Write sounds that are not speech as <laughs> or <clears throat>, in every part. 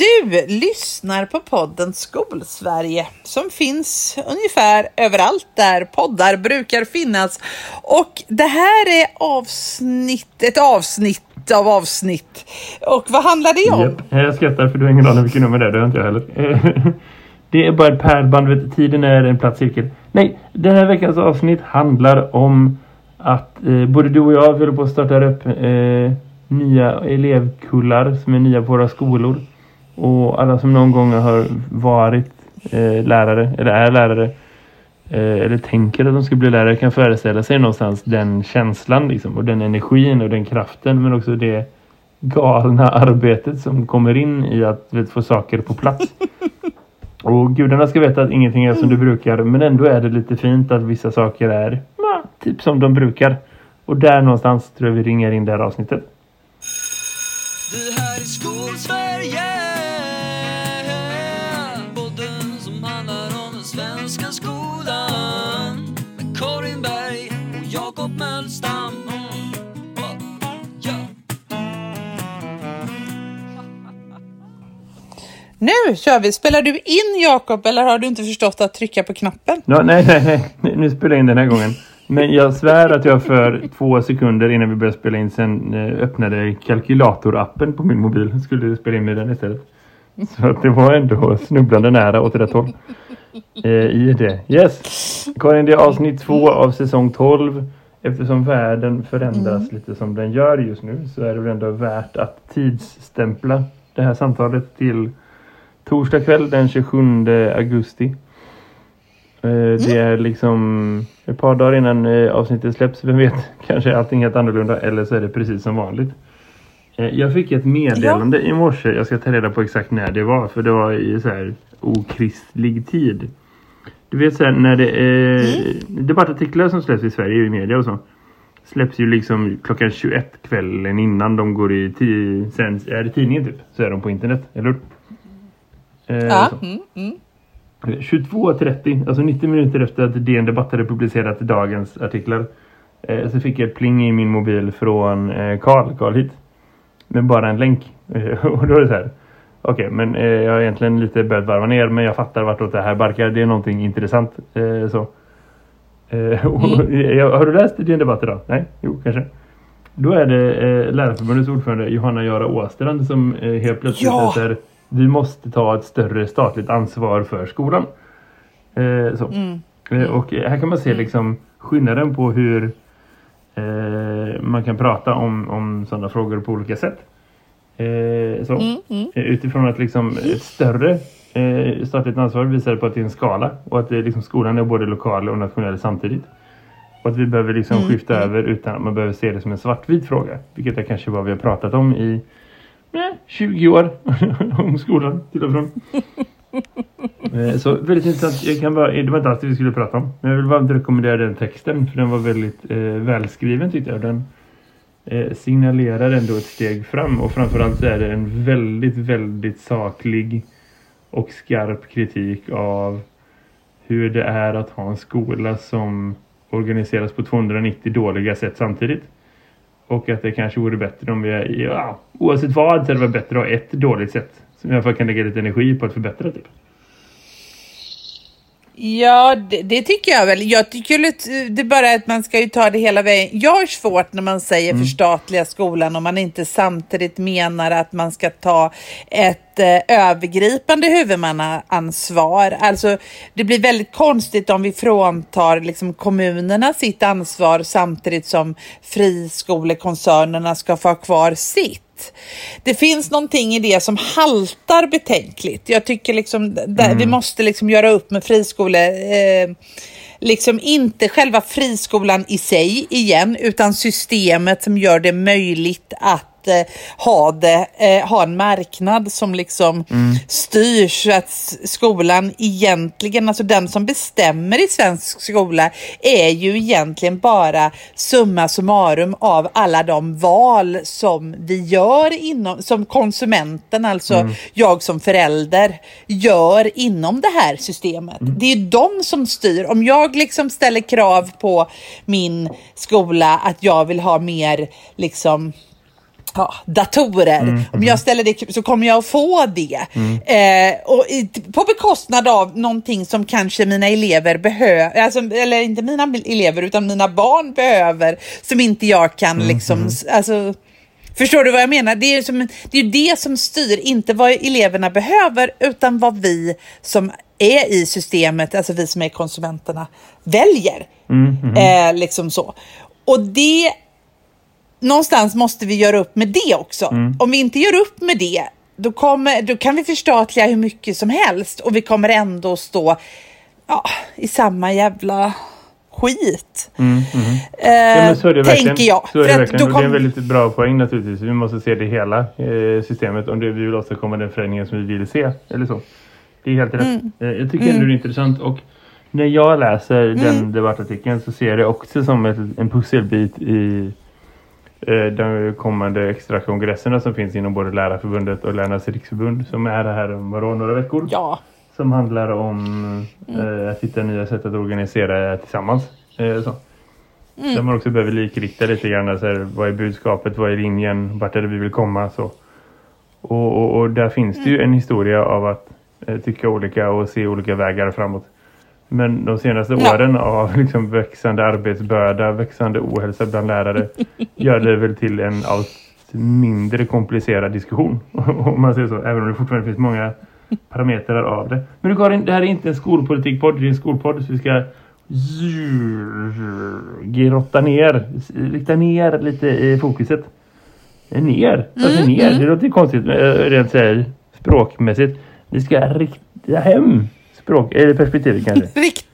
Du lyssnar på podden Skolsverige som finns ungefär överallt där poddar brukar finnas. Och det här är avsnitt, ett avsnitt av avsnitt. Och vad handlar det om? Yep. Jag skrattar för du har ingen aning vilket nummer det är, det har inte jag heller. <laughs> Det är bara ett pärlband, tiden är en platt cirkel. Nej, den här veckans avsnitt handlar om att eh, både du och jag håller på att starta upp eh, nya elevkullar som är nya på våra skolor. Och alla som någon gång har varit eh, lärare eller är lärare eh, eller tänker att de ska bli lärare kan föreställa sig någonstans den känslan liksom, och den energin och den kraften men också det galna <laughs> arbetet som kommer in i att vet, få saker på plats. <laughs> Och gudarna ska veta att ingenting är som det brukar men ändå är det lite fint att vissa saker är ja, typ som de brukar. Och där någonstans tror jag vi ringer in det här avsnittet. Det här är Skolsverige Nu kör vi. Spelar du in Jakob eller har du inte förstått att trycka på knappen? No, nej, nej, nej. Nu spelar jag in den här gången. Men jag svär att jag för två sekunder innan vi började spela in sen eh, öppnade kalkylatorappen på min mobil. Skulle spela in med den istället. Så att det var ändå snubblande nära åt rätt håll. Eh, I det. Yes. Karin, det är avsnitt två av säsong 12. Eftersom världen förändras mm. lite som den gör just nu så är det väl ändå värt att tidsstämpla det här samtalet till torsdag kväll den 27 augusti. Eh, mm. Det är liksom ett par dagar innan eh, avsnittet släpps. Vem vet, <laughs> kanske är allting helt annorlunda eller så är det precis som vanligt. Eh, jag fick ett meddelande ja. i morse. Jag ska ta reda på exakt när det var. För det var i så här okristlig tid. Du vet så här, när det är mm. debattartiklar som släpps i Sverige i media och så. Släpps ju liksom klockan 21 kvällen innan de går i sen är det tidningen typ. Så är de på internet, eller hur? Ja. Mm, mm. 22.30, alltså 90 minuter efter att DN Debatt hade publicerat dagens artiklar eh, så fick jag ett pling i min mobil från eh, Karl, Karl hit. Med bara en länk. Eh, <laughs> och då är det så här. Okej, okay, men eh, jag har egentligen lite börjat varva ner men jag fattar vartåt det här barkar. Det är någonting intressant. Eh, så. Eh, <laughs> mm. <laughs> har du läst DN Debatt idag? Nej? Jo, kanske. Då är det eh, Lärarförbundets ordförande Johanna Göra Åstrand som eh, helt plötsligt ja. säger vi måste ta ett större statligt ansvar för skolan. Eh, så. Mm. Eh, och här kan man se liksom skillnaden på hur eh, man kan prata om, om sådana frågor på olika sätt. Eh, så. Mm, mm. Eh, utifrån att liksom ett större eh, statligt ansvar visar på att det är en skala och att det liksom, skolan är både lokal och nationell samtidigt. Och att vi behöver liksom mm, skifta mm. över utan att man behöver se det som en svartvit fråga. Vilket är kanske vad vi har pratat om i 20 år <laughs> om skolan till och från. <laughs> Eh, så väldigt intressant. Jag kan bara, det var inte allt vi skulle prata om. Men jag vill varmt rekommendera den texten. För den var väldigt eh, välskriven tyckte jag. Den eh, signalerar ändå ett steg fram. Och framförallt så är det en väldigt, väldigt saklig och skarp kritik av hur det är att ha en skola som organiseras på 290 dåliga sätt samtidigt. Och att det kanske vore bättre om vi, ja, oavsett vad så är det bättre att ha ett dåligt sätt. Som i alla fall kan lägga lite energi på att förbättra typ. Ja, det, det, tycker jag väl. Jag tycker det är bara att man ska ju ta det hela vägen. Jag har svårt när man säger mm. förstatliga skolan om man inte samtidigt menar att man ska ta ett eh, övergripande huvudmannaansvar. Alltså, det blir väldigt konstigt om vi fråntar liksom, kommunerna sitt ansvar samtidigt som friskolekoncernerna ska få ha kvar sitt. Det finns någonting i det som haltar betänkligt. Jag tycker liksom mm. vi måste liksom göra upp med friskolor. Eh, liksom inte själva friskolan i sig igen, utan systemet som gör det möjligt att att eh, ha, det, eh, ha en marknad som liksom mm. styrs. Att skolan egentligen, alltså den som bestämmer i svensk skola är ju egentligen bara summa summarum av alla de val som vi gör inom, som konsumenten, alltså mm. jag som förälder, gör inom det här systemet. Mm. Det är de som styr. Om jag liksom ställer krav på min skola att jag vill ha mer liksom ja, datorer. Mm, Om jag ställer det så kommer jag att få det. Eh, och i, på bekostnad av någonting som kanske mina elever behöver, alltså, eller inte mina elever utan mina barn behöver, som inte jag kan Mm, liksom, alltså Förstår du vad jag menar? Det är, som, det är ju det som styr, inte vad eleverna behöver, utan vad vi som är i systemet, alltså vi som är konsumenterna, väljer. Eh, liksom så. Och det någonstans måste vi göra upp med det också. Om vi inte gör upp med det, då, kommer, då kan vi förstatliga hur mycket som helst och vi kommer ändå stå ja, i samma jävla skit. Eh, Ja, men så är det verkligen. tänker jag. Så är det verkligen. Och det är en kom- väldigt bra poäng naturligtvis. Vi måste se det hela eh, systemet om det vi vill åstadkomma den förändringen som vi vill se. Eller så. Det är helt rätt. Mm. Eh, jag tycker ändå det är intressant. Och när jag läser den debattartikeln så ser jag det också som ett, en pusselbit i de kommande extra kongresserna som finns inom både Lärarförbundet och Lärarnas riksförbund som är här om några veckor. Ja, Som handlar om eh, att hitta nya sätt att organisera tillsammans. Eh, så. Där man också behöver likrikta lite grann. Så här, vad är budskapet? Vad är linjen? Vart är det vi vill komma? Så. Och, och, och där finns det ju en historia av att eh, tycka olika och se olika vägar framåt. Men de senaste Ja. åren av <laughs> liksom växande arbetsbörda, växande ohälsa bland lärare <laughs> gör det väl till en allt mindre komplicerad diskussion. <laughs> Om man säger så, även om det fortfarande finns många parametrar av det. Men du Karin, det här är inte en skolpolitikpodd, det är en skolpodd så vi ska grotta ner, rikta ner lite i fokuset. Ner, alltså ner, det låter konstigt eh, rent så här, språkmässigt. Vi ska rikta hem språk, eller perspektivet kanske. <laughs> rikt,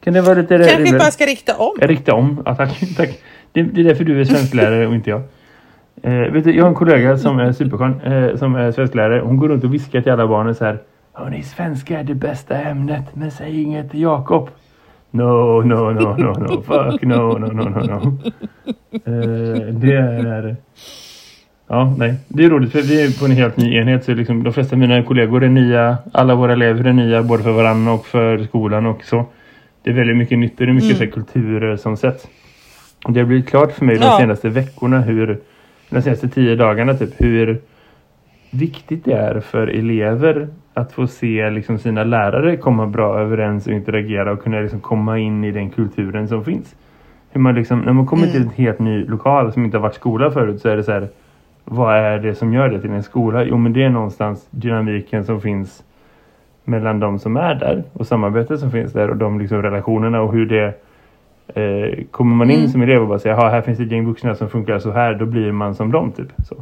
Kan det vara lite kanske vi bara ska rikta om. Jag riktar om. Ja, tack. <laughs> tack. Det, det är därför du är svensklärare och inte jag. Eh, vet du, jag har en kollega som är superskön, eh, som är svensklärare. Hon går runt och viskar till alla barnen så här. Hörni, svenska är det bästa ämnet, men säg inget till Jakob. No, no, no, no, no, fuck, no, no, no, no, no. <laughs> Eh, det är... Ja, nej. Det är roligt för vi är på en helt ny enhet. Så liksom, de flesta av mina kollegor är nya. Alla våra elever är nya, både för varandra och för skolan och så. Det är väldigt mycket nytt och det är mycket här, kulturer som sätts. Och Det har blivit klart för mig de Ja. senaste veckorna hur, de senaste tio dagarna typ, hur viktigt det är för elever att få se liksom, sina lärare komma bra överens och interagera och kunna liksom, komma in i den kulturen som finns. Hur man liksom, när man kommer till en helt ny lokal som inte har varit skola förut så är det så här, vad är det som gör det till en skola? Jo men det är någonstans dynamiken som finns mellan de som är där och samarbetet som finns där och de liksom relationerna och hur det eh, kommer man in som elev och bara säger "Jaha, här finns det ett gäng vuxna som funkar så här då blir man som dem typ. Så,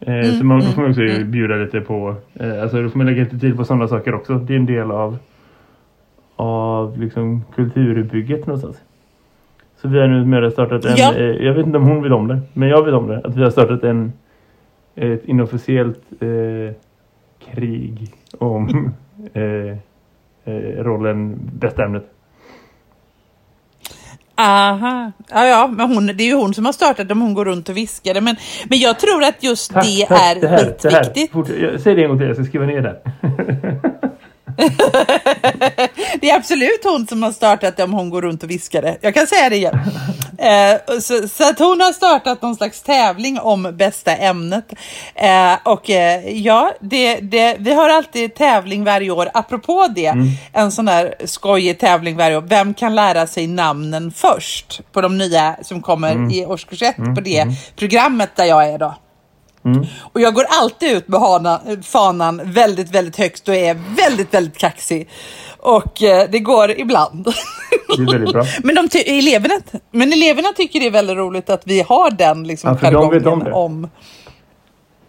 eh, så man, då får man också bjuda lite på eh, alltså då får man lägga lite tid på sådana saker också. Det är en del av av liksom kulturbygget någonstans. Så vi har nu med startat en, Ja. eh, jag vet inte om hon vill om det, men jag vill om det. Att vi har startat en ett inofficiellt eh, krig om <laughs> eh, eh, rollen bästa ämnet. Aha, ja, ja, men hon, det är ju hon som har startat om hon går runt och viskar det. Men, men jag tror att just Tack, det tack, är det här, det här. Fort, jag, säg det en gång till, jag ska skriva ner det. <laughs> Det är absolut hon som har startat det om hon går runt och viskar det. Jag kan säga det igen. Eh, så, så att hon har startat någon slags tävling om bästa ämnet. Eh, och eh, ja, det, det, vi har alltid tävling varje år. Apropå det, en sån där skojig tävling varje år. Vem kan lära sig namnen först på de nya som kommer i årskurs ett på det programmet där jag är då. Och jag går alltid ut med hana, fanan väldigt, väldigt högt och är väldigt, väldigt kaxig. Och eh, det går ibland. Det är väldigt bra. <laughs> men, de ty- eleverna, men eleverna tycker det är väldigt roligt att vi har den liksom, Ja, för de vet om det. om...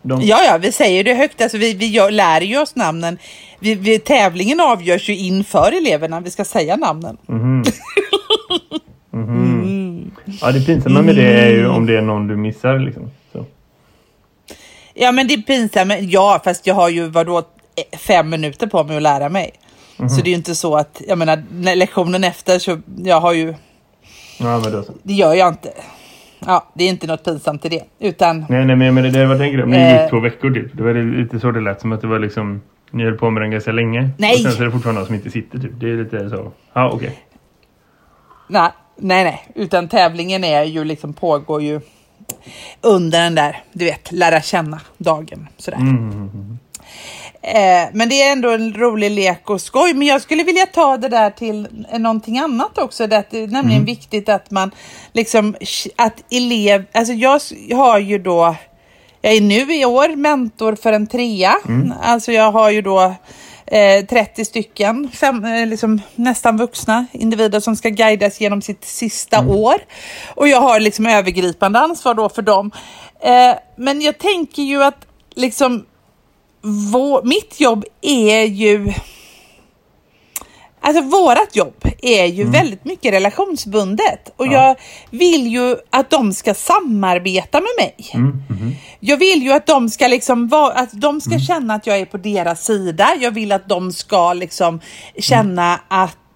De, Ja, ja, vi säger det högt. Alltså, vi vi gör, lär ju oss namnen. Vi, vi, tävlingen avgörs ju inför eleverna. Vi ska säga namnen. <laughs> ja, det pinsamma med det är ju om det är någon du missar liksom. Ja, men det är pinsamt. Ja, fast jag har ju vadå, eh, fem minuter på mig att lära mig. Mhm. Så det är ju inte så att, jag menar, lektionen efter så, jag har ju, Ja, men då det gör jag inte. Ja, det är inte något pinsamt i det. Utan, Nej, nej, men det, det var en grej. Ni Eh. gick två veckor typ. Det var lite så det lät som att det var liksom ni höll på med den ganska länge. Nej. Och sen så är det fortfarande någon som inte sitter typ. Det är lite så. Ja, okej. nej, nej, nej. Utan tävlingen är ju liksom, pågår ju under den där, du vet, lära känna-dagen. Sådär. Mm. Eh, men det är ändå en rolig lek och skoj. Men jag skulle vilja ta det där till någonting annat också. Det är nämligen Mm. viktigt att man liksom, att elev, alltså jag har ju då, jag är nu i år mentor för en trea. Mm. Alltså jag har ju då eh, 30 stycken, fem, eh, liksom nästan vuxna individer som ska guidas genom sitt sista Mm. år. Och jag har liksom övergripande ansvar då för dem. Eh, men jag tänker ju att liksom vår, mitt jobb är ju... Alltså vårat jobb är ju väldigt mycket relationsbundet. Och Ja. jag vill ju att de ska samarbeta med mig. Mm. Mhm. Jag vill ju att de ska liksom vara, att de ska känna att jag är på deras sida. Jag vill att de ska liksom känna att eh,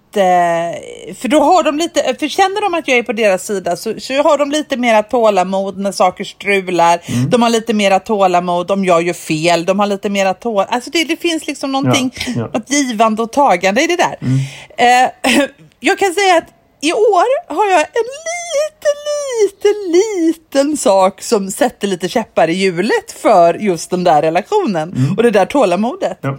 för då har de lite, för känner de att jag är på deras sida så, så har de lite mera tålamod när saker strular. De har lite mera tålamod om jag gör fel. De har lite mera tålamod. Alltså det, det finns liksom någonting, Ja, ja. något givande och tagande i det där. Eh, <clears throat> jag kan säga att i år har jag en liten, liten, liten sak som sätter lite käppar i hjulet för just den där relationen och det där tålamodet. Ja.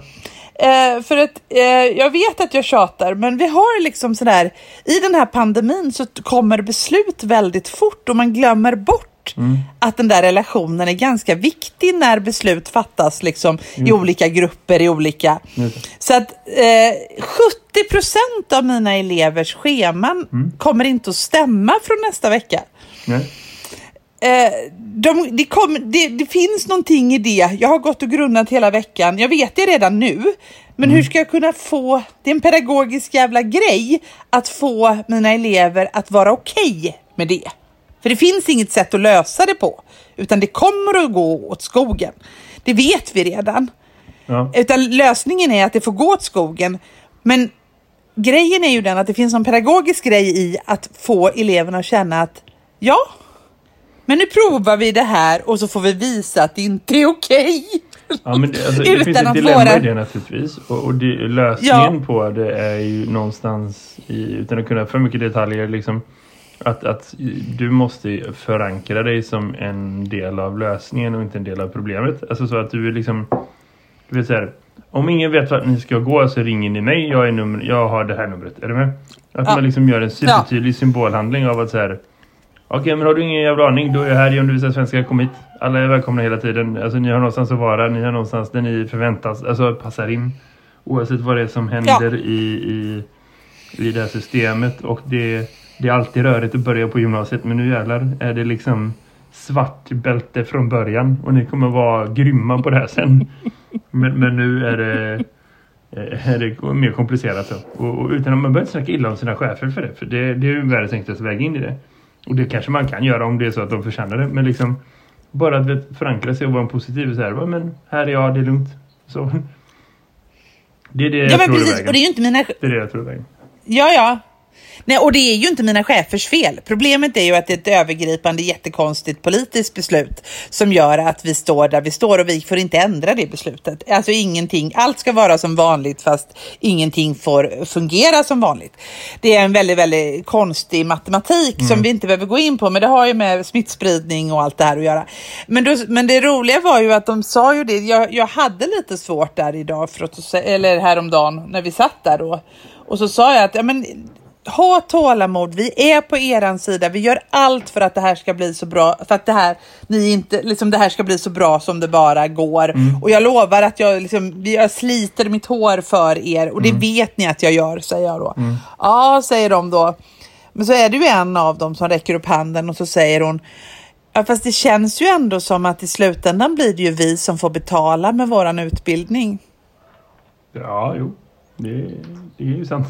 Eh, för att eh, jag vet att jag tjatar, men vi har liksom sådär, i den här pandemin så kommer beslut väldigt fort och man glömmer bort att den där relationen är ganska viktig när beslut fattas liksom i olika grupper, i olika... Det. Så att eh, 70 procent av mina elevers scheman kommer inte att stämma från nästa vecka. Eh, de, det, kom, det, det finns någonting i det. Jag har gått och grunnat hela veckan. Jag vet det redan nu. Men hur ska jag kunna få, det är en pedagogisk jävla grej, att få mina elever att vara okej med det. För det finns inget sätt att lösa det på. Utan det kommer att gå åt skogen. Det vet vi redan. Ja. Utan lösningen är att det får gå åt skogen. Men grejen är ju den att det finns en pedagogisk grej i att få eleverna att känna att ja, men nu provar vi det här och så får vi visa att det inte är okej. Ja, men det, alltså, det finns ett dilemma våra- i det naturligtvis. Och, och det, lösningen på det är ju någonstans, i, utan att kunna för mycket detaljer, liksom, att, att du måste förankra dig som en del av lösningen och inte en del av problemet. Alltså så att du är liksom, du vet så här, om ingen vet vart ni ska gå så ringer ni mig, jag, är nummer, jag har det här numret. Är du med? Att Ja. man liksom gör en supertydlig symbolhandling av att så här, Okej, men har du ingen jävla aning, då är jag här, jag undervisar svenska, kom hit. Alla är välkomna hela tiden. Alltså ni har någonstans att vara, ni har någonstans där ni förväntas, alltså passar in. Oavsett vad det är som händer i, i, i det här systemet. Och det, det är alltid rörigt att börja på gymnasiet, men nu jävlar är det liksom svart bälte från början. Och ni kommer vara grymma på det här sen. <laughs> Men, men nu är det, är det mer komplicerat så. Och, och utan att man inte snacka illa om sina chefer för det. För det, det är ju världens enklaste väg in i det. Och det kanske man kan göra om det är så att de förtjänar det. Men liksom bara att förankra sig och vara en positiv så här. "Va, Men här är jag, det är lugnt. Så. <laughs> Det är det jag Ja, men tror precis. vägen. Och det är ju inte mina... Det är det jag tror vägen. Ja, ja. Nej, och det är ju inte mina chefers fel. Problemet är ju att det är ett övergripande jättekonstigt politiskt beslut som gör att vi står där vi står och vi får inte ändra det beslutet. Alltså ingenting, allt ska vara som vanligt fast ingenting får fungera som vanligt. Det är en väldigt, väldigt konstig matematik som vi inte behöver gå in på, men det har ju med smittspridning och allt det här att göra. Men, då, men det roliga var ju att de sa ju det, jag, jag hade lite svårt där idag, för att, eller häromdagen när vi satt där då. Och så sa jag att ja, men, ha tålamod, vi är på eran sida, vi gör allt för att det här ska bli så bra, för att det här, ni inte, liksom, det här ska bli så bra som det bara går. Och jag lovar att jag, liksom, jag sliter mitt hår för er och det vet ni att jag gör, säger jag då. Ja, säger de då. Men så är det ju en av dem som räcker upp handen och så säger hon Ja, fast det känns ju ändå som att i slutändan blir det ju vi som får betala med våran utbildning. Ja, jo. Det, det är ju sant.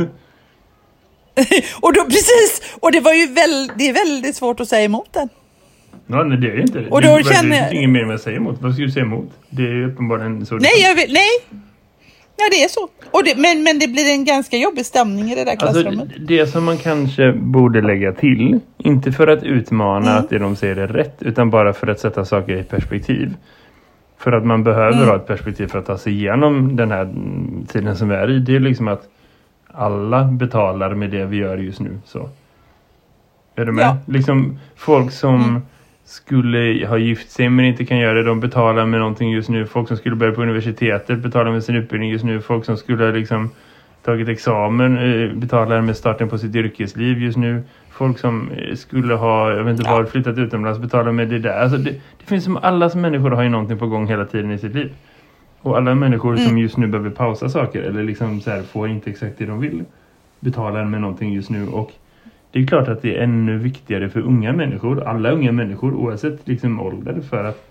<laughs> Och då, precis! Och det var ju väl, det är väldigt svårt att säga emot den. Ja, nej, det är ju inte det. Och då det, känner det finns ingen mer att säga emot. Vad ska du säga emot? Det är ju uppenbarligen så. Nej, jag vill, nej! Ja, det är så. Och det, men, men det blir en ganska jobbig stämning i det där Alltså, klassrummet. det som man kanske borde lägga till, inte för att utmana att det de säger är rätt, utan bara för att sätta saker i perspektiv. För att man behöver ha ett perspektiv för att ta sig igenom den här mm, tiden som vi är i. Det är liksom att alla betalar med det vi gör just nu. Så. Är du med? Ja. Liksom folk som skulle ha gift sig men inte kan göra det. De betalar med någonting just nu. Folk som skulle börja på universitetet betalar med sin utbildning just nu. Folk som skulle liksom tagit examen eh, betalar med starten på sitt yrkesliv just nu. Folk som eh, skulle ha, jag vet inte vad, flyttat utomlands betalar med det där. Alltså det, det finns som alla som människor har ju någonting på gång hela tiden i sitt liv. Och alla människor mm. som just nu behöver pausa saker eller liksom så här, får inte exakt det de vill betalar med någonting just nu och det är klart att det är ännu viktigare för unga människor, alla unga människor oavsett liksom ålder för att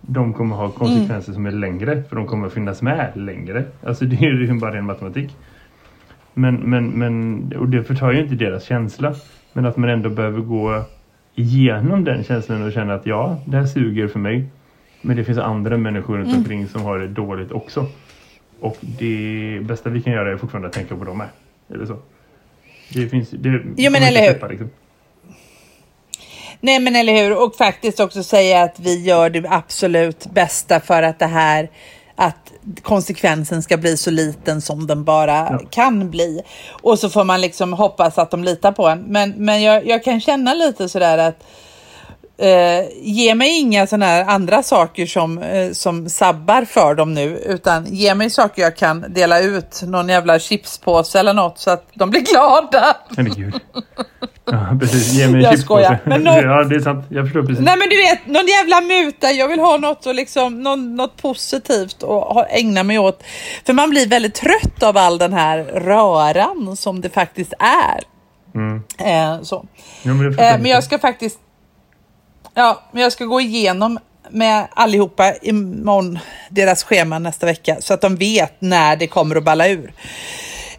de kommer ha konsekvenser mm. som är längre för de kommer finnas med längre. Alltså <laughs> det är ju liksom bara en matematik. Men, men, men, och det förtar ju inte deras känsla. Men att man ändå behöver gå igenom den känslan och känna att ja, det här suger för mig. Men det finns andra människor runt mm. omkring som har det dåligt också. Och det bästa vi kan göra är fortfarande att tänka på dem med. Eller så. Det finns... Det, jo men eller hur. Släppa, liksom. Nej men eller hur. Och faktiskt också säga att vi gör det absolut bästa för att det här att konsekvensen ska bli så liten som den bara ja. kan bli. Och så får man liksom hoppas att de litar på en. Men, men jag, jag kan känna lite sådär att eh, ge mig inga sådana här andra saker som, eh, som sabbar för dem nu, utan ge mig saker jag kan dela ut, någon jävla chipspåse eller något så att de blir glada. Herregud. Ja, precis. Ge mig en chipspåse. Men någon... <laughs> Ja, det är sant. Jag förstår precis. Nej, men du vet, någon jävla muta. Jag vill ha något, och liksom, någon, något positivt att ägna mig åt. För man blir väldigt trött av all den här röran som det faktiskt är. Mm. Eh, så. Ja, men, eh, men jag ska faktiskt Ja, men jag ska gå igenom med allihopa imorgon, deras schema nästa vecka, så att de vet när det kommer att balla ur.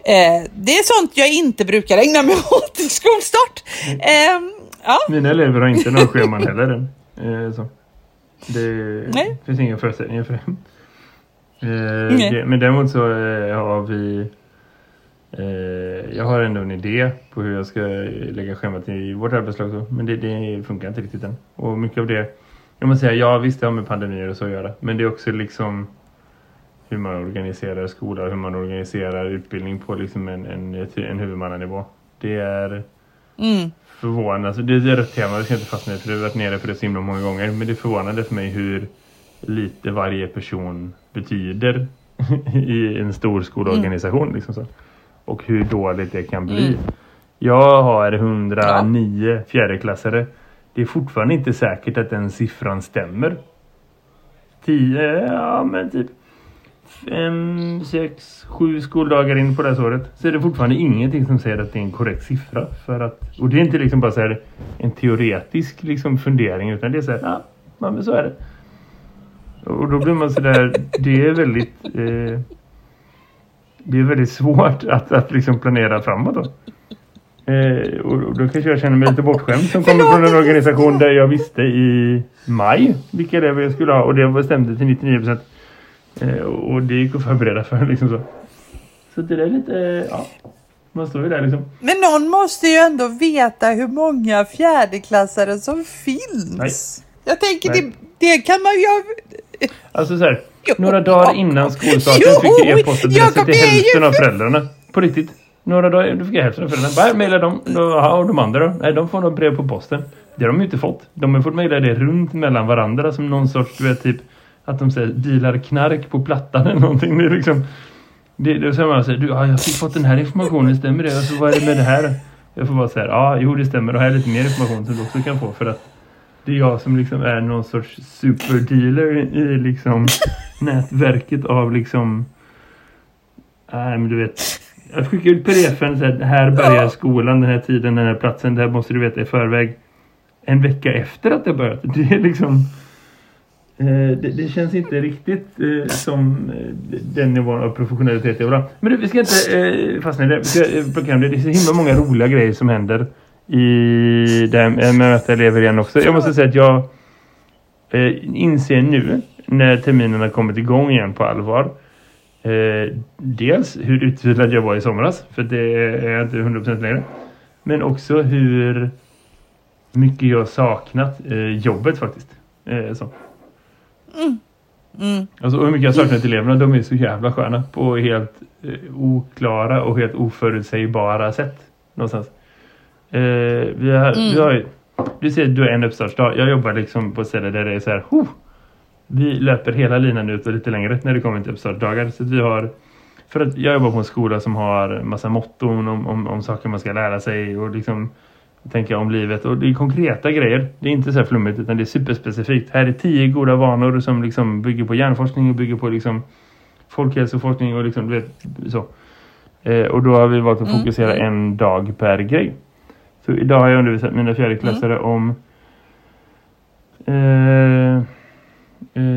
Eh, det är sånt jag inte brukar ägna mig <laughs> åt i skolstart. Eh, ja. Mina elever har inte några scheman heller än. <laughs> Eh, så. Det Nej. finns inga förutsättningar för det. Eh, det men däremot så eh, har vi Eh, jag har ändå en idé på hur jag ska lägga schemat i vårt arbetslag. Men det, det, funkar inte riktigt än. Och mycket av det, jag måste säga, ja visst det har med pandemier och så att göra. Men det är också liksom hur man organiserar skola, hur man organiserar utbildning på liksom en, en, en huvudmannanivå. Det är mm. förvånande. Alltså, det är ett tema, vi ska inte fastna i för det har varit nere för det så himla många gånger. Men det är förvånande för mig hur lite varje person betyder <laughs> i en stor skolorganisation. Mm. Liksom så och hur dåligt det kan bli. Mm. Jag har 109 ja. fjärdeklassare. Det är fortfarande inte säkert att den siffran stämmer. 10, ja men typ 5, 6, 7 skoldagar in på det här året så är det fortfarande ingenting som säger att det är en korrekt siffra. För att, och det är inte liksom bara så här en teoretisk liksom fundering utan det är så här, ja, men så är det. Och då blir man så där, det är väldigt eh, det är väldigt svårt <laughs> att, att liksom planera framåt då. Eh, och då kanske jag känner mig lite bortskämd som kommer från en organisation där jag visste i maj vilka elever jag skulle ha och det bestämde till 99%. Eh, och det gick att förbereda för <laughs> liksom så. Så det är lite, ja, man står ju där liksom. Men någon måste ju ändå veta hur många fjärdeklassare som finns. Nej. Jag tänker, det, det kan man ju... Alltså så här, några dagar innan skolstarten fick jag e-postadresser till hälften av föräldrarna. På riktigt. Några dagar, då fick jag hälften av föräldrarna. Bara mejla dem. och de andra då? Nej, de får nog brev på posten. Det har de ju inte fått. De har fått mejla det runt mellan varandra som någon sorts, du vet, typ att de säger dealar knark på plattan eller någonting. Det är liksom... Det, det är som man säger, du, ja, jag fick fått den här informationen, stämmer det? Alltså, vad är det med det här? Jag får bara säga, ja, jo det stämmer. Och här är lite mer information som du också kan få för att det är jag som liksom är någon sorts superdealer i liksom <laughs> nätverket av liksom nej men du vet jag skickar ut pdf-en så här, här börjar skolan den här tiden, den här platsen, det här måste du veta i förväg en vecka efter att det börjat. Det är liksom eh, det, det, känns inte riktigt eh, som eh, den nivån av professionalitet jag vill ha. Men du, vi ska inte eh, fastna i det. Vi ska eh. Det är så himla många roliga grejer som händer i det med att möta elever igen också. Jag måste säga att jag eh, inser nu när terminerna kommit igång igen på allvar. Eh, dels hur utvilad jag var i somras. För det är jag inte 100% längre. Men också hur mycket jag saknat eh, jobbet faktiskt. Eh, så. Mm. Mm. Alltså, hur mycket jag saknat eleverna. De är så jävla sköna på helt eh, oklara och helt oförutsägbara sätt. Någonstans. Eh, vi, har, mm. vi har du ser du har en uppstartsdag. Jag jobbar liksom på ställen där det är så här, oh, vi löper hela linan ut och lite längre när det kommer till uppstartsdagar. Så vi har, för att jag jobbar på en skola som har massa motton om, om, om saker man ska lära sig och liksom tänka om livet. Och det är konkreta grejer. Det är inte så här flummigt utan det är superspecifikt. Här är tio goda vanor som liksom bygger på hjärnforskning och bygger på liksom folkhälsoforskning och liksom, vet, så. Eh, och då har vi valt att mm, fokusera mm. en dag per grej. Så idag har jag undervisat mina fjärdeklassare mm. om eh, eh,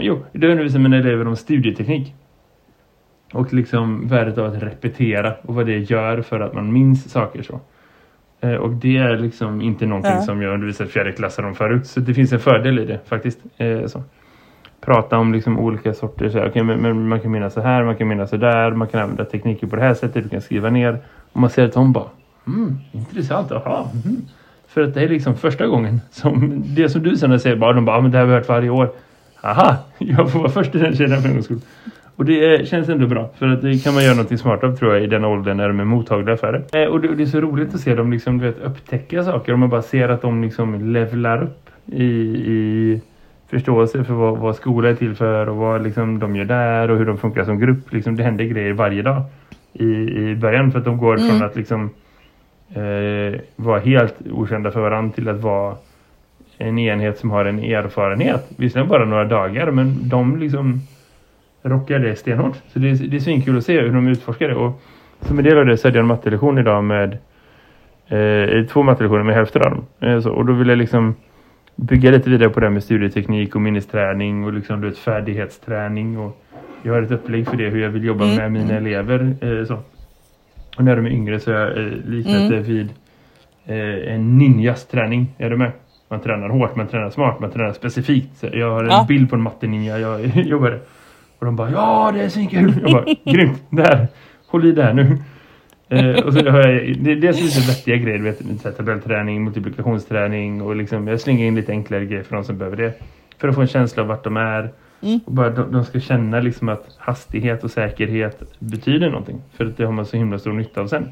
jo, idag undervisar mina elever om studieteknik. Och liksom värdet av att repetera och vad det gör för att man minns saker så. Eh, och det är liksom inte någonting ja. som jag undervisat fjärdeklassare om förut. Så det finns en fördel i det faktiskt. Eh, så prata om liksom olika sorter. Så, okay, men, men, man kan minnas så här, man kan minnas så där. Man kan använda tekniker på det här sättet. Du kan skriva ner. Och man ser att hon bara, mm, intressant, aha. Mm. För att det är liksom första gången som det som du sen säger, bara, de bara, ah, men det här har vi hört varje år. Aha, <laughs> jag får vara först i den kedjan för en gångs skull. Och det känns ändå bra. För att det kan man göra något smart av tror jag i den åldern när de är mottagliga för det. Eh, och det, det är så roligt att se dem liksom, du vet, upptäcka saker. Och man bara ser att de liksom levlar upp i, i förståelse för vad, vad skola är till för och vad liksom de gör där och hur de funkar som grupp. Liksom, det händer grejer varje dag i, i början för att de går mm. från att liksom eh, vara helt okända för varandra till att vara en enhet som har en erfarenhet. Visserligen bara några dagar men de liksom rockar det stenhårt. Så det, det är svinkul att se hur de utforskar det. Och som en del av det så hade jag en mattelektion idag med eh, två mattelektioner med hälften av dem. Eh, så, och då vill jag liksom bygga lite vidare på det med studieteknik och minnesträning och liksom du vet, färdighetsträning och jag har ett upplägg för det hur jag vill jobba mm. med mina elever eh, så. och när de är yngre så är jag eh, liknat mm. det vid eh, en ninjas träning är du med? Man tränar hårt, man tränar smart, man tränar specifikt. Så jag har en ja. bild på en matte-ninja jag <laughs> jobbar Och de bara, ja det är så kul. Jag bara, grymt, där, håll i där nu. Eh, och så har jag, det, det är så vettiga grejer, vet, så här, tabellträning, multiplikationsträning och liksom, jag slänger in lite enklare grejer för de som behöver det. För att få en känsla av vart de är. Mm. Och bara de, de, ska känna liksom att hastighet och säkerhet betyder någonting. För att det har man så himla stor nytta av sen.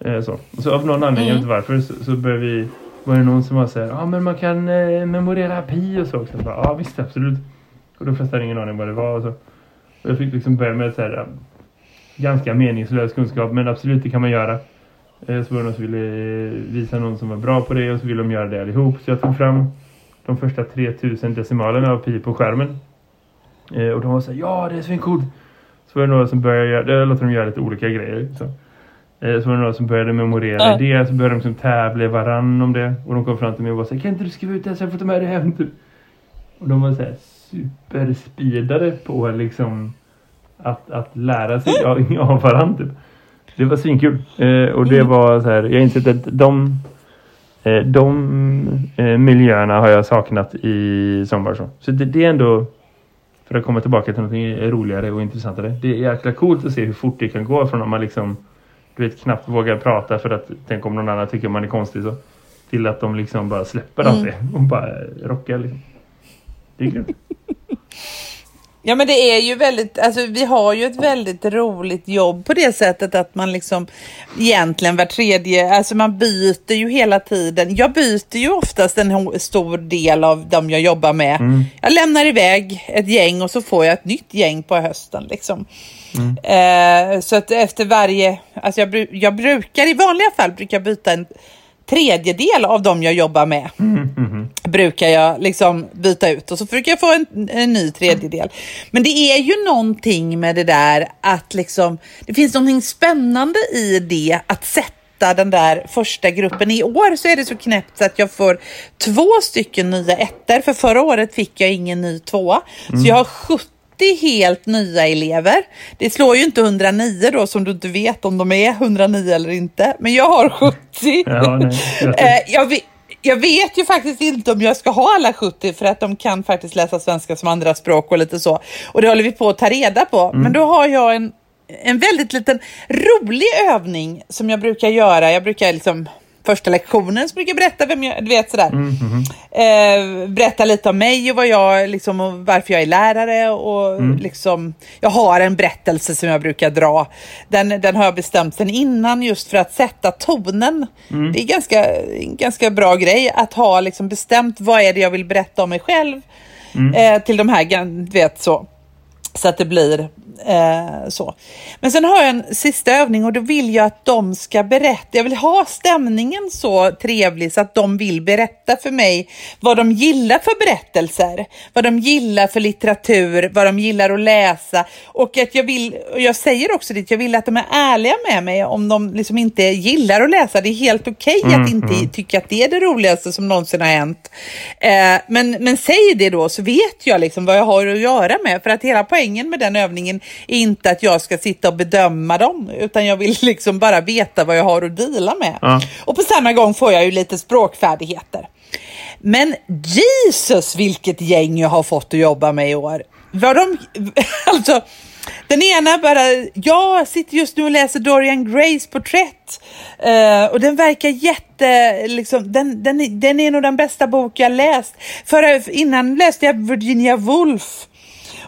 Eh, så. Och så av någon anledning, mm. jag vet inte varför, så, så började vi var det någon som var så här, ja ah, men man kan eh, memorera pi och så också. Ja ah, visst, absolut. Och då fastade ingen aning vad det var och så. Och jag fick liksom börja med så här, ganska meningslös kunskap men absolut det kan man göra. Eh, så var det någon som ville visa någon som var bra på det och så ville de göra det allihop. Så jag tog fram de första 3000 decimalerna av pi på skärmen. Eh, och de var så här, ja det är så coolt. Så var det några som började göra, det låter de göra lite olika grejer. Så. Eh, så var det några som började memorera äh. det. Så började de liksom tävla varann om det. Och de kom fram till mig och var så här, kan inte du skriva ut det så jag får ta med det hem? Typ. Och de var så här superspeedade på liksom att, att lära sig av, av <laughs> varandra. Typ. Det var svinkul. Eh, och det mm. var så här, jag insett att de, eh, de eh, miljöerna har jag saknat i sommar. Så, så det, det, är ändå, för att komma tillbaka till något roligare och intressantare. Det är jäkla coolt att se hur fort det kan gå från att man liksom, du vet, knappt vågar prata för att tänk om någon annan tycker man är konstig så. Till att de liksom bara släpper allt mm. det och bara rockar liksom. Det är grymt. Ja men det är ju väldigt, alltså vi har ju ett väldigt roligt jobb på det sättet att man liksom egentligen var tredje, alltså man byter ju hela tiden. Jag byter ju oftast en stor del av dem jag jobbar med. Mm. Jag lämnar iväg ett gäng och så får jag ett nytt gäng på hösten liksom. Mm. Eh, så att efter varje, alltså jag, jag brukar i vanliga fall brukar byta en tredjedel av dem jag jobbar med mm, mm, brukar jag liksom byta ut och så brukar jag få en, en ny tredjedel. Men det är ju någonting med det där att liksom, det finns någonting spännande i det att sätta den där första gruppen. I år så är det så knäppt så att jag får två stycken nya ettor. För förra året fick jag ingen ny tvåa. Mm. Så jag har 70 helt nya elever. Det slår ju inte 109 då som du inte vet om de är 109 eller inte. Men jag har 70. Ja, nej, <laughs> eh, jag, vet, jag vet ju faktiskt inte om jag ska ha alla 70 för att de kan faktiskt läsa svenska som andra språk och lite så. Och det håller vi på att ta reda på. Mm. Men då har jag en, en väldigt liten rolig övning som jag brukar göra. Jag brukar liksom första lektionen så brukar jag berätta vem jag, du vet sådär. Mm, mhm. Eh, berätta lite om mig och vad jag, liksom, och varför jag är lärare och Mm. liksom, jag har en berättelse som jag brukar dra. Den, den har jag bestämt sen innan just för att sätta tonen. Mm. Det är ganska, ganska bra grej att ha liksom bestämt vad är det jag vill berätta om mig själv Mm. eh, till de här, du vet så. Så att det blir eh, så. Men sen har jag en sista övning och då vill jag att de ska berätta. Jag vill ha stämningen så trevlig så att de vill berätta för mig vad de gillar för berättelser. Vad de gillar för litteratur, vad de gillar att läsa. Och att jag vill, och jag säger också det, jag vill att de är ärliga med mig om de liksom inte gillar att läsa. Det är helt okej att inte tycka att det är det roligaste som någonsin har hänt. Eh, men, men säg det då så vet jag liksom vad jag har att göra med. För att hela poängen med den övningen är inte att jag ska sitta och bedöma dem. Utan jag vill <laughs> liksom bara veta vad jag har att deala med. Ja. Och på samma gång får jag ju lite språkfärdigheter. Men Jesus vilket gäng jag har fått att jobba med i år. Vad de, <laughs> alltså, den ena bara, jag sitter just nu och läser Dorian Grays porträtt. Eh, och den verkar jätte, liksom, den, den, den är nog den bästa bok jag läst. För innan läste jag Virginia Woolf.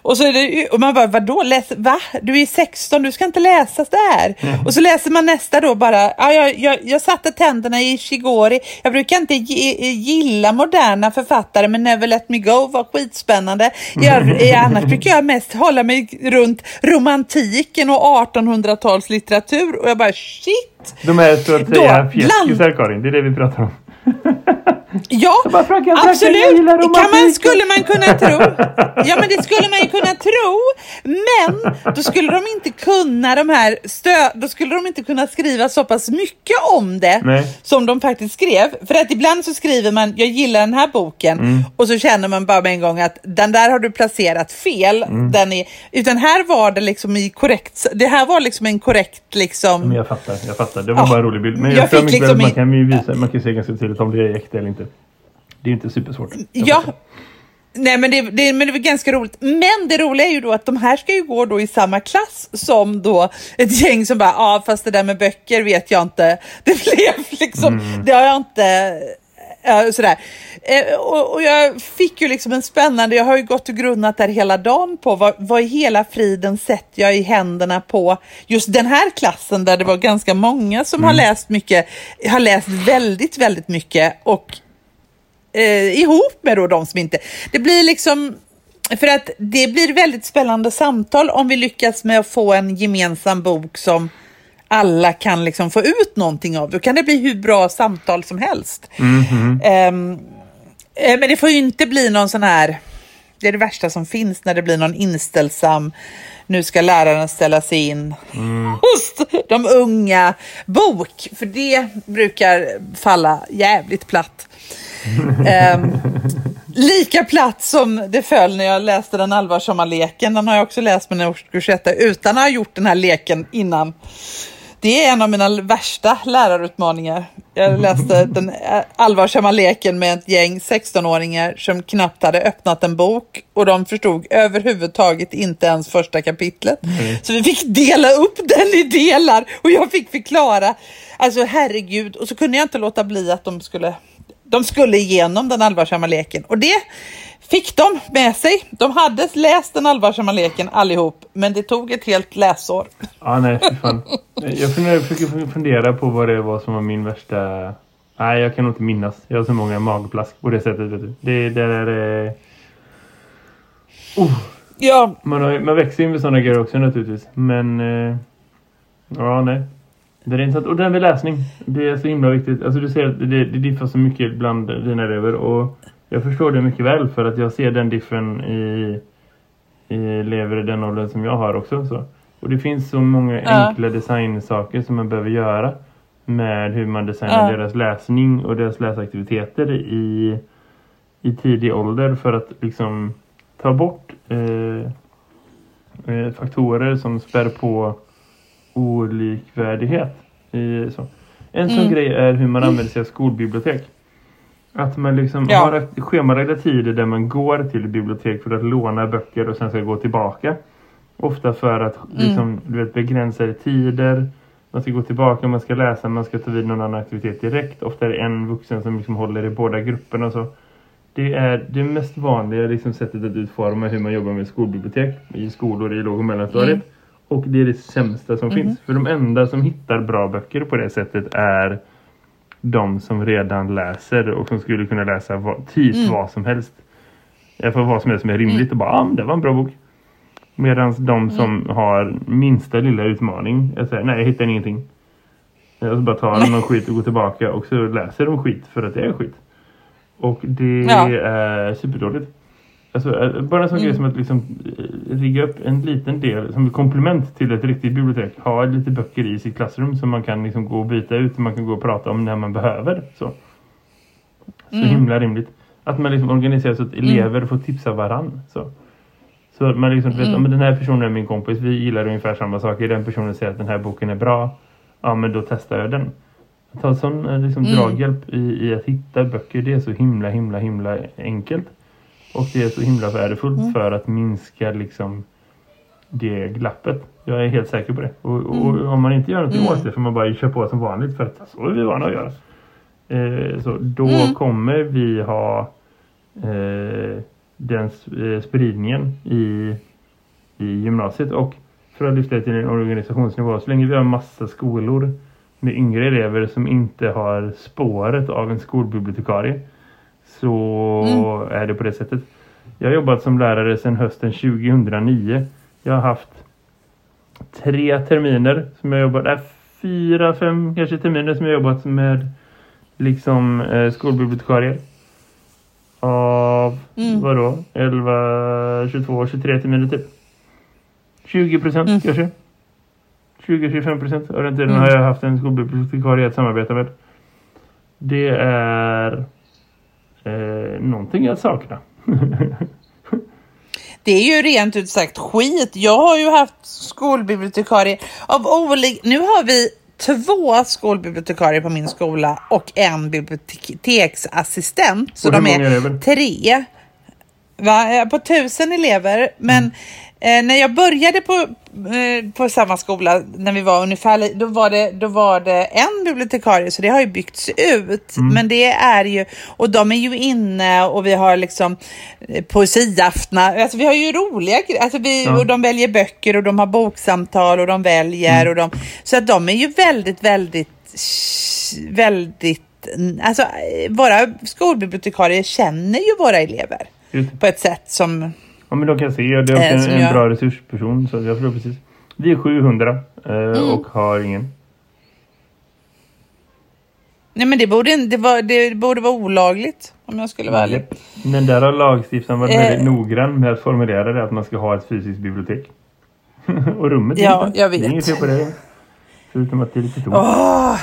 Och, så är det, och man bara, vadå? Läs, va? Du är 16, du ska inte läsa där. Och så läser man nästa då bara, ja, jag, jag, jag satte tänderna i Shigori. Jag brukar inte gi- gilla moderna författare, men Never Let Me Go var skitspännande. Jag, eh, <laughs> annars brukar jag mest hålla mig runt romantiken och 1800-talslitteratur. Och jag bara, shit! De är så att säga bland- fjäskisar Karin, det är det vi pratar om. <laughs> Ja, absolut. Kan man, skulle man kunna <laughs> tro. Ja, men det skulle man ju kunna tro. Men då skulle de inte kunna de här stö då skulle de inte kunna skriva så pass mycket om det Nej. som de faktiskt skrev. För att ibland så skriver man, jag gillar den här boken Mm. och så känner man bara med en gång att den där har du placerat fel. Mm. Den är, utan här var det liksom i korrekt, det här var liksom en korrekt liksom. Men jag fattar, jag fattar. Det var Ja. bara en rolig bild. Men jag, Jag fick liksom man kan ju visa, man kan ju se ganska tydligt om det är äkta eller inte. Det är inte supersvårt. Ja. Nej men det, det, men det var ganska roligt. Men det roliga är ju då att de här ska ju gå då i samma klass som då ett gäng som bara, ja ah, fast det där med böcker vet jag inte. <laughs> Det blev liksom, det har jag inte, ja, sådär. Eh, och, och jag fick ju liksom en spännande, jag har ju gått och grunnat där hela dagen på vad, vad i hela friden sätter jag i händerna på just den här klassen där det var ganska många som har läst mycket, har läst väldigt, väldigt mycket och eh, ihop med då de som inte... Det blir liksom... För att det blir väldigt spännande samtal om vi lyckas med att få en gemensam bok som alla kan liksom få ut någonting av. Då kan det bli hur bra samtal som helst. Ehm, eh, men det får ju inte bli någon sån här... Det är det värsta som finns när det blir någon inställsam nu ska läraren ställa sig in <laughs> hos de unga bok. För det brukar falla jävligt platt. <laughs> Ehm, lika platt som det föll när jag läste den allvarsamma leken. Den har jag också läst med en årskurs utan att ha gjort den här leken innan. Det är en av mina värsta lärarutmaningar. Jag läste den eh, allvarsamma leken med ett gäng 16-åringar som knappt hade öppnat en bok och de förstod överhuvudtaget inte ens första kapitlet. Så vi fick dela upp den i delar och jag fick förklara. Alltså herregud, och så kunde jag inte låta bli att de skulle de skulle igenom den allvarsamma leken och det fick de med sig. De hade läst den allvarsamma leken allihop, men det tog ett helt läsår. Ja, nej, fan. Jag funderar, försöker fundera på vad det var som var min värsta... Nej, jag kan nog inte minnas. Jag har så många magplask på det sättet. Vet du. Det, det där är... Oh, Ja, man, har, man växer in med sådana grejer också naturligtvis. Men... Eh, ja, nej. Det är intressant. Och det här med läsning. Det är så himla viktigt. Alltså du ser att det, det diffar så mycket bland dina elever. Och jag förstår det mycket väl. För att jag ser den diffen i, i elever i den åldern som jag har också. Så. Och det finns så många Ja. enkla designsaker som man behöver göra. Med hur man designar Ja. deras läsning och deras läsaktiviteter i, i tidig ålder. För att liksom ta bort eh, eh, faktorer som spär på olikvärdighet. I, så. En sån Mm. grej är hur man använder sig av skolbibliotek. Att man liksom Ja. har schemalagda tider där man går till bibliotek för att låna böcker och sen ska gå tillbaka. Ofta för att liksom, du vet, begränsade tider. Man ska gå tillbaka, man ska läsa, man ska ta vid någon annan aktivitet direkt. Ofta är det en vuxen som liksom håller i båda grupperna och så. Det är det mest vanliga liksom, sättet att utforma hur man jobbar med skolbibliotek i skolor i låg- och mellanstadiet. Mm. Och det är det sämsta som mm. finns. För de enda som hittar bra böcker på det sättet är de som redan läser och som skulle kunna läsa vad, typ mm. vad som helst. För vad som helst som är rimligt mm. och bara, ah, det var en bra bok. Medan de mm. som har minsta lilla utmaning jag säger, nej jag hittar ingenting. Jag bara tar någon skit och går tillbaka och så läser de skit för att det är skit. Och det ja. är superdåligt. Alltså, eh, bara en sån mm. grej som att liksom eh, rigga upp en liten del som ett komplement till ett riktigt bibliotek. Ha lite böcker i sitt klassrum som man kan liksom gå och byta ut och man kan gå och prata om när man behöver. Så, så mm. himla rimligt. Att man liksom organiserar så att mm. elever mm. får tipsa varann. Så. Så man liksom vet, mm. den här personen är min kompis, vi gillar ungefär samma saker. Den personen säger att den här boken är bra. Ja, men då testar jag den. Att ha sån eh, liksom, mm. draghjälp i, i att hitta böcker, det är så himla, himla, himla enkelt. Och det är så himla värdefullt mm. för att minska liksom det glappet. Jag är helt säker på det. Och, och, mm. om man inte gör något mm. åt det får man bara köra på som vanligt för att så är vi vana att göra. Eh, så då mm. kommer vi ha eh, den eh, spridningen i, i gymnasiet och för att lyfta det till en organisationsnivå så länge vi har massa skolor med yngre elever som inte har spåret av en skolbibliotekarie så mm. är det på det sättet. Jag har jobbat som lärare sedan hösten 2009. Jag har haft tre terminer som jag jobbat, äh, fyra, fem kanske terminer som jag jobbat med liksom eh, skolbibliotekarier. Av mm. vadå? 11, 22, 23 terminer typ. 20 procent mm. kanske. 20-25 procent av den tiden mm. har jag haft en skolbibliotekarie att samarbeta med. Det är eh, någonting jag saknar. <laughs> det är ju rent ut sagt skit. Jag har ju haft skolbibliotekarie av olika... Nu har vi två skolbibliotekarier på min skola och en biblioteksassistent. Så de är, är tre. Va? På tusen elever. Men mm. Eh, när jag började på, eh, på samma skola, när vi var ungefär, då var, det, då var det en bibliotekarie, så det har ju byggts ut. Mm. Men det är ju, och de är ju inne och vi har liksom eh, poesiaftnar, alltså vi har ju roliga alltså vi, ja. och de väljer böcker och de har boksamtal och de väljer mm. och de, så att de är ju väldigt, väldigt, väldigt Alltså, våra skolbibliotekarier känner ju våra elever mm. på ett sätt som Ja, men de kan se. Det är också en, en bra resursperson. Så jag tror precis. Vi är 700 eh, mm. och har ingen. Nej, men det borde, det, var, det borde vara olagligt om jag skulle vara ärlig. Men där har lagstiftaren varit eh. väldigt noggrann med att formulera det att man ska ha ett fysiskt bibliotek. <laughs> och rummet Ja, jag vet. Det är inget fel på det. Förutom att det är lite tomt. Oh,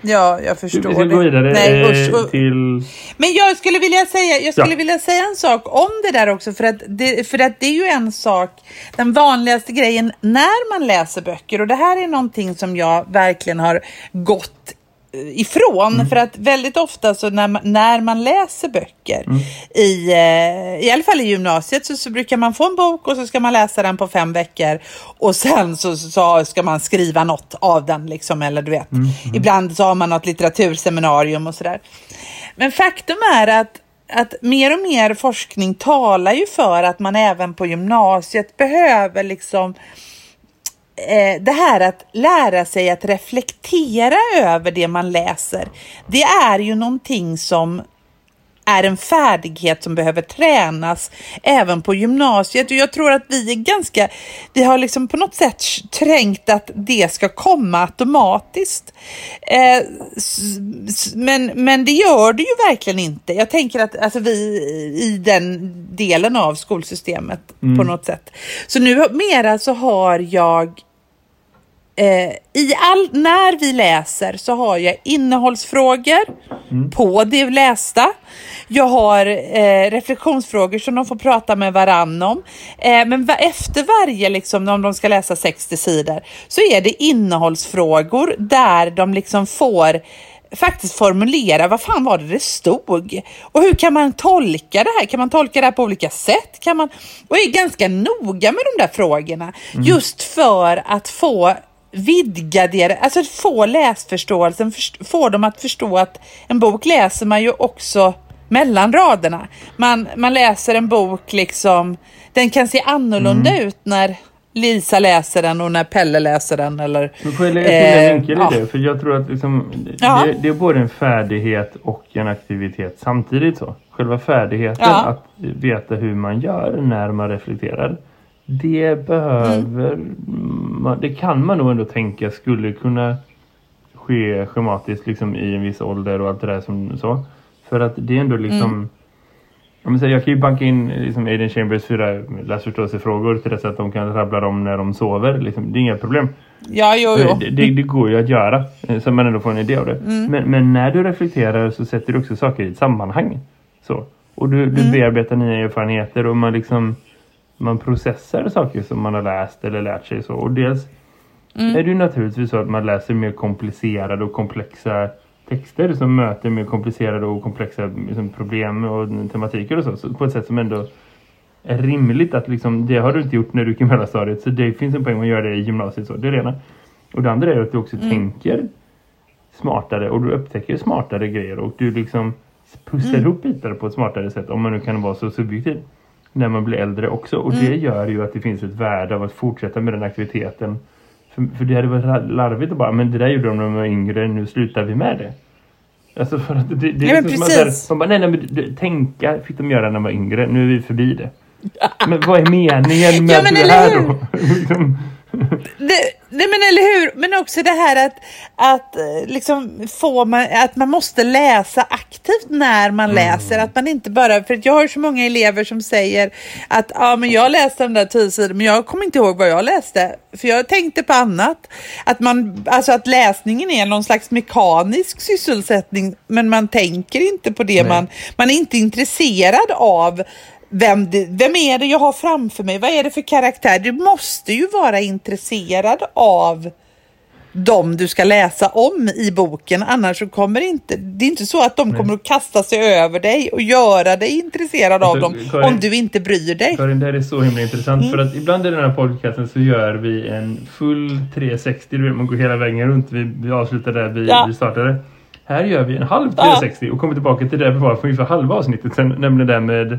ja, jag förstår Vi ska gå vidare Nej, eh, usch, till... Men jag skulle, vilja säga, jag skulle ja. vilja säga en sak om det där också. För att, det, för att det är ju en sak, den vanligaste grejen när man läser böcker. Och det här är någonting som jag verkligen har gått ifrån. Mm. För att väldigt ofta så när man, när man läser böcker, mm. i, eh, i alla fall i gymnasiet, så, så, brukar man få en bok och så ska man läsa den på fem veckor. Och sen så, så ska man skriva något av den. Liksom, eller du vet, mm. mm. ibland så har man något litteraturseminarium och sådär. Men faktum är att att mer och mer forskning talar ju för att man även på gymnasiet behöver liksom eh, det här att lära sig att reflektera över det man läser, det är ju någonting som är en färdighet som behöver tränas även på gymnasiet. Och jag tror att vi är ganska, vi har liksom på något sätt trängt att det ska komma automatiskt. Eh, men, men det gör det ju verkligen inte. Jag tänker att alltså, vi i den delen av skolsystemet mm. på något sätt. Så nu mera så har jag Eh, i all, när vi läser så har jag innehållsfrågor mm. på det lästa. Jag har eh, reflektionsfrågor som de får prata med varann om. Eh, men va efter varje, liksom, om de ska läsa 60 sidor, så är det innehållsfrågor där de liksom får faktiskt formulera vad fan var det det stod och hur kan man tolka det här? Kan man tolka det här på olika sätt? Kan man, och är ganska noga med de där frågorna mm. just för att få vidga det, alltså få läsförståelsen, få dem att förstå att en bok läser man ju också mellan raderna. Man, man läser en bok liksom, den kan se annorlunda mm. ut när Lisa läser den och när Pelle läser den. Eller, Men får jag lägga till en eh, vinkel i det? För jag tror att liksom, ja. det, det, är både en färdighet och en aktivitet samtidigt så. Själva färdigheten ja. att veta hur man gör när man reflekterar. Det behöver mm. man, det kan man nog ändå tänka skulle kunna ske schematiskt liksom i en viss ålder och allt det där som så. För att det är ändå liksom mm. Jag, säga, jag kan ju banka in liksom, Aiden Chambers fyra läsförståelsefrågor till dess att de kan rabbla dem när de sover. Liksom, det är inga problem. Ja, jo, jo. Det, det, det, går ju att göra eh, så man ändå får en idé av det. Mm. Men, men, när du reflekterar så sätter du också saker i ett sammanhang. Så. Och du, du mm. bearbetar nya erfarenheter och man liksom man processar saker som man har läst eller lärt sig. Så. Och dels mm. är det ju naturligtvis så att man läser mer komplicerade och komplexa texter som möter mer komplicerade och komplexa liksom, problem och tematiker och så, så, på ett sätt som ändå är rimligt att liksom, det har du inte gjort när du gick i mellanstadiet så det finns en poäng att göra det i gymnasiet så, det är det ena. Och det andra är att du också mm. tänker smartare och du upptäcker smartare grejer och du liksom pussar mm. ihop bitar på ett smartare sätt om man nu kan vara så subjektiv när man blir äldre också och mm. det gör ju att det finns ett värde av att fortsätta med den aktiviteten för, för det hade varit larvigt att bara, men det där gjorde de när de var yngre, nu slutar vi med det. Alltså för att det, det ja, är liksom precis. man bara, nej, nej, men tänka fick de göra när de var yngre, nu är vi förbi det. <laughs> Men vad är meningen med ja, men det här då? <laughs> Liksom, det, nej men eller hur, men också det här att, att eh, liksom få man, att man måste läsa aktivt när man mm. läser, att man inte bara, för jag har så många elever som säger att ja men jag läste den där tio sidor men jag kommer inte ihåg vad jag läste, för jag tänkte på annat. Att man, alltså att läsningen är någon slags mekanisk sysselsättning men man tänker inte på det, man, man är inte intresserad av vem, det, vem är det jag har framför mig? Vad är det för karaktär? Du måste ju vara intresserad av dem du ska läsa om i boken. Annars så kommer inte, det är inte så att de Nej. kommer att kasta sig över dig och göra dig intresserad av alltså, dem Karin, om du inte bryr dig. Karin, det här är så himla intressant mm. för att ibland i den här podcasten så gör vi en full 360, man går hela vägen runt. Vi, vi avslutar där vi, ja. vi startade. Här gör vi en halv 360 ja. och kommer tillbaka till det vi var för ungefär halva avsnittet sen, nämligen det med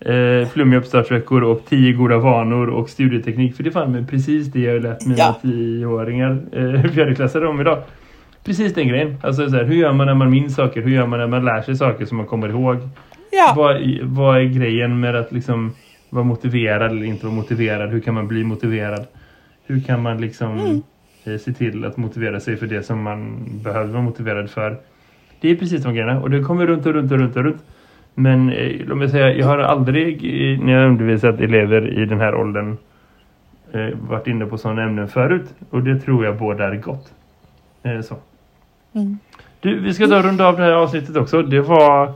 eh, flummiga uppstartsveckor och tio goda vanor och studieteknik. För det fann mig precis det jag lärt mina ja. tioåringar, eh, <laughs> fjärdeklassare om idag. Precis den grejen. Alltså så här, hur gör man när man minns saker? Hur gör man när man lär sig saker som man kommer ihåg? Ja. Vad, vad är grejen med att liksom vara motiverad eller inte vara motiverad? Hur kan man bli motiverad? Hur kan man liksom mm. eh, se till att motivera sig för det som man behöver vara motiverad för? Det är precis de grejerna. Och det kommer runt och runt och runt och runt. Men eh, låt mig säga, jag har aldrig när jag undervisat elever i den här åldern eh, varit inne på sådana ämnen förut. Och det tror jag båda är gott. Eh, så. Mm. Du, vi ska då runda av det här avsnittet också. Det var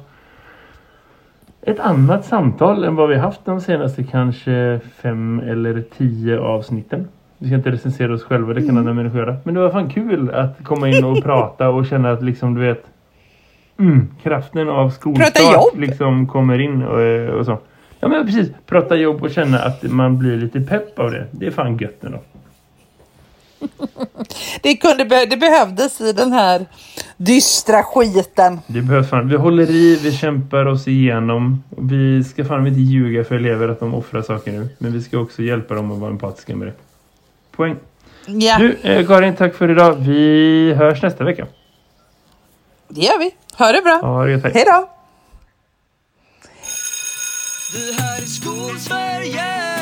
ett annat samtal än vad vi haft de senaste kanske fem eller tio avsnitten. Vi ska inte recensera oss själva, det kan mm. andra människor göra. Men det var fan kul att komma in och <laughs> prata och känna att liksom du vet Mm, kraften av skolstart liksom kommer in och, och, så. Ja men precis, prata jobb och känna att man blir lite pepp av det. Det är fan gött ändå. <laughs> det, kunde, det behövdes i den här dystra skiten. Det behövs fan. Vi håller i, vi kämpar oss igenom. Vi ska fan inte ljuga för elever att de offrar saker nu. Men vi ska också hjälpa dem att vara empatiska med det. Poäng. Ja. Du, eh, Karin, tack för idag. Vi hörs nästa vecka. Det gör vi. Ha det bra. Ja, det Hej då. Det här är Skolsverige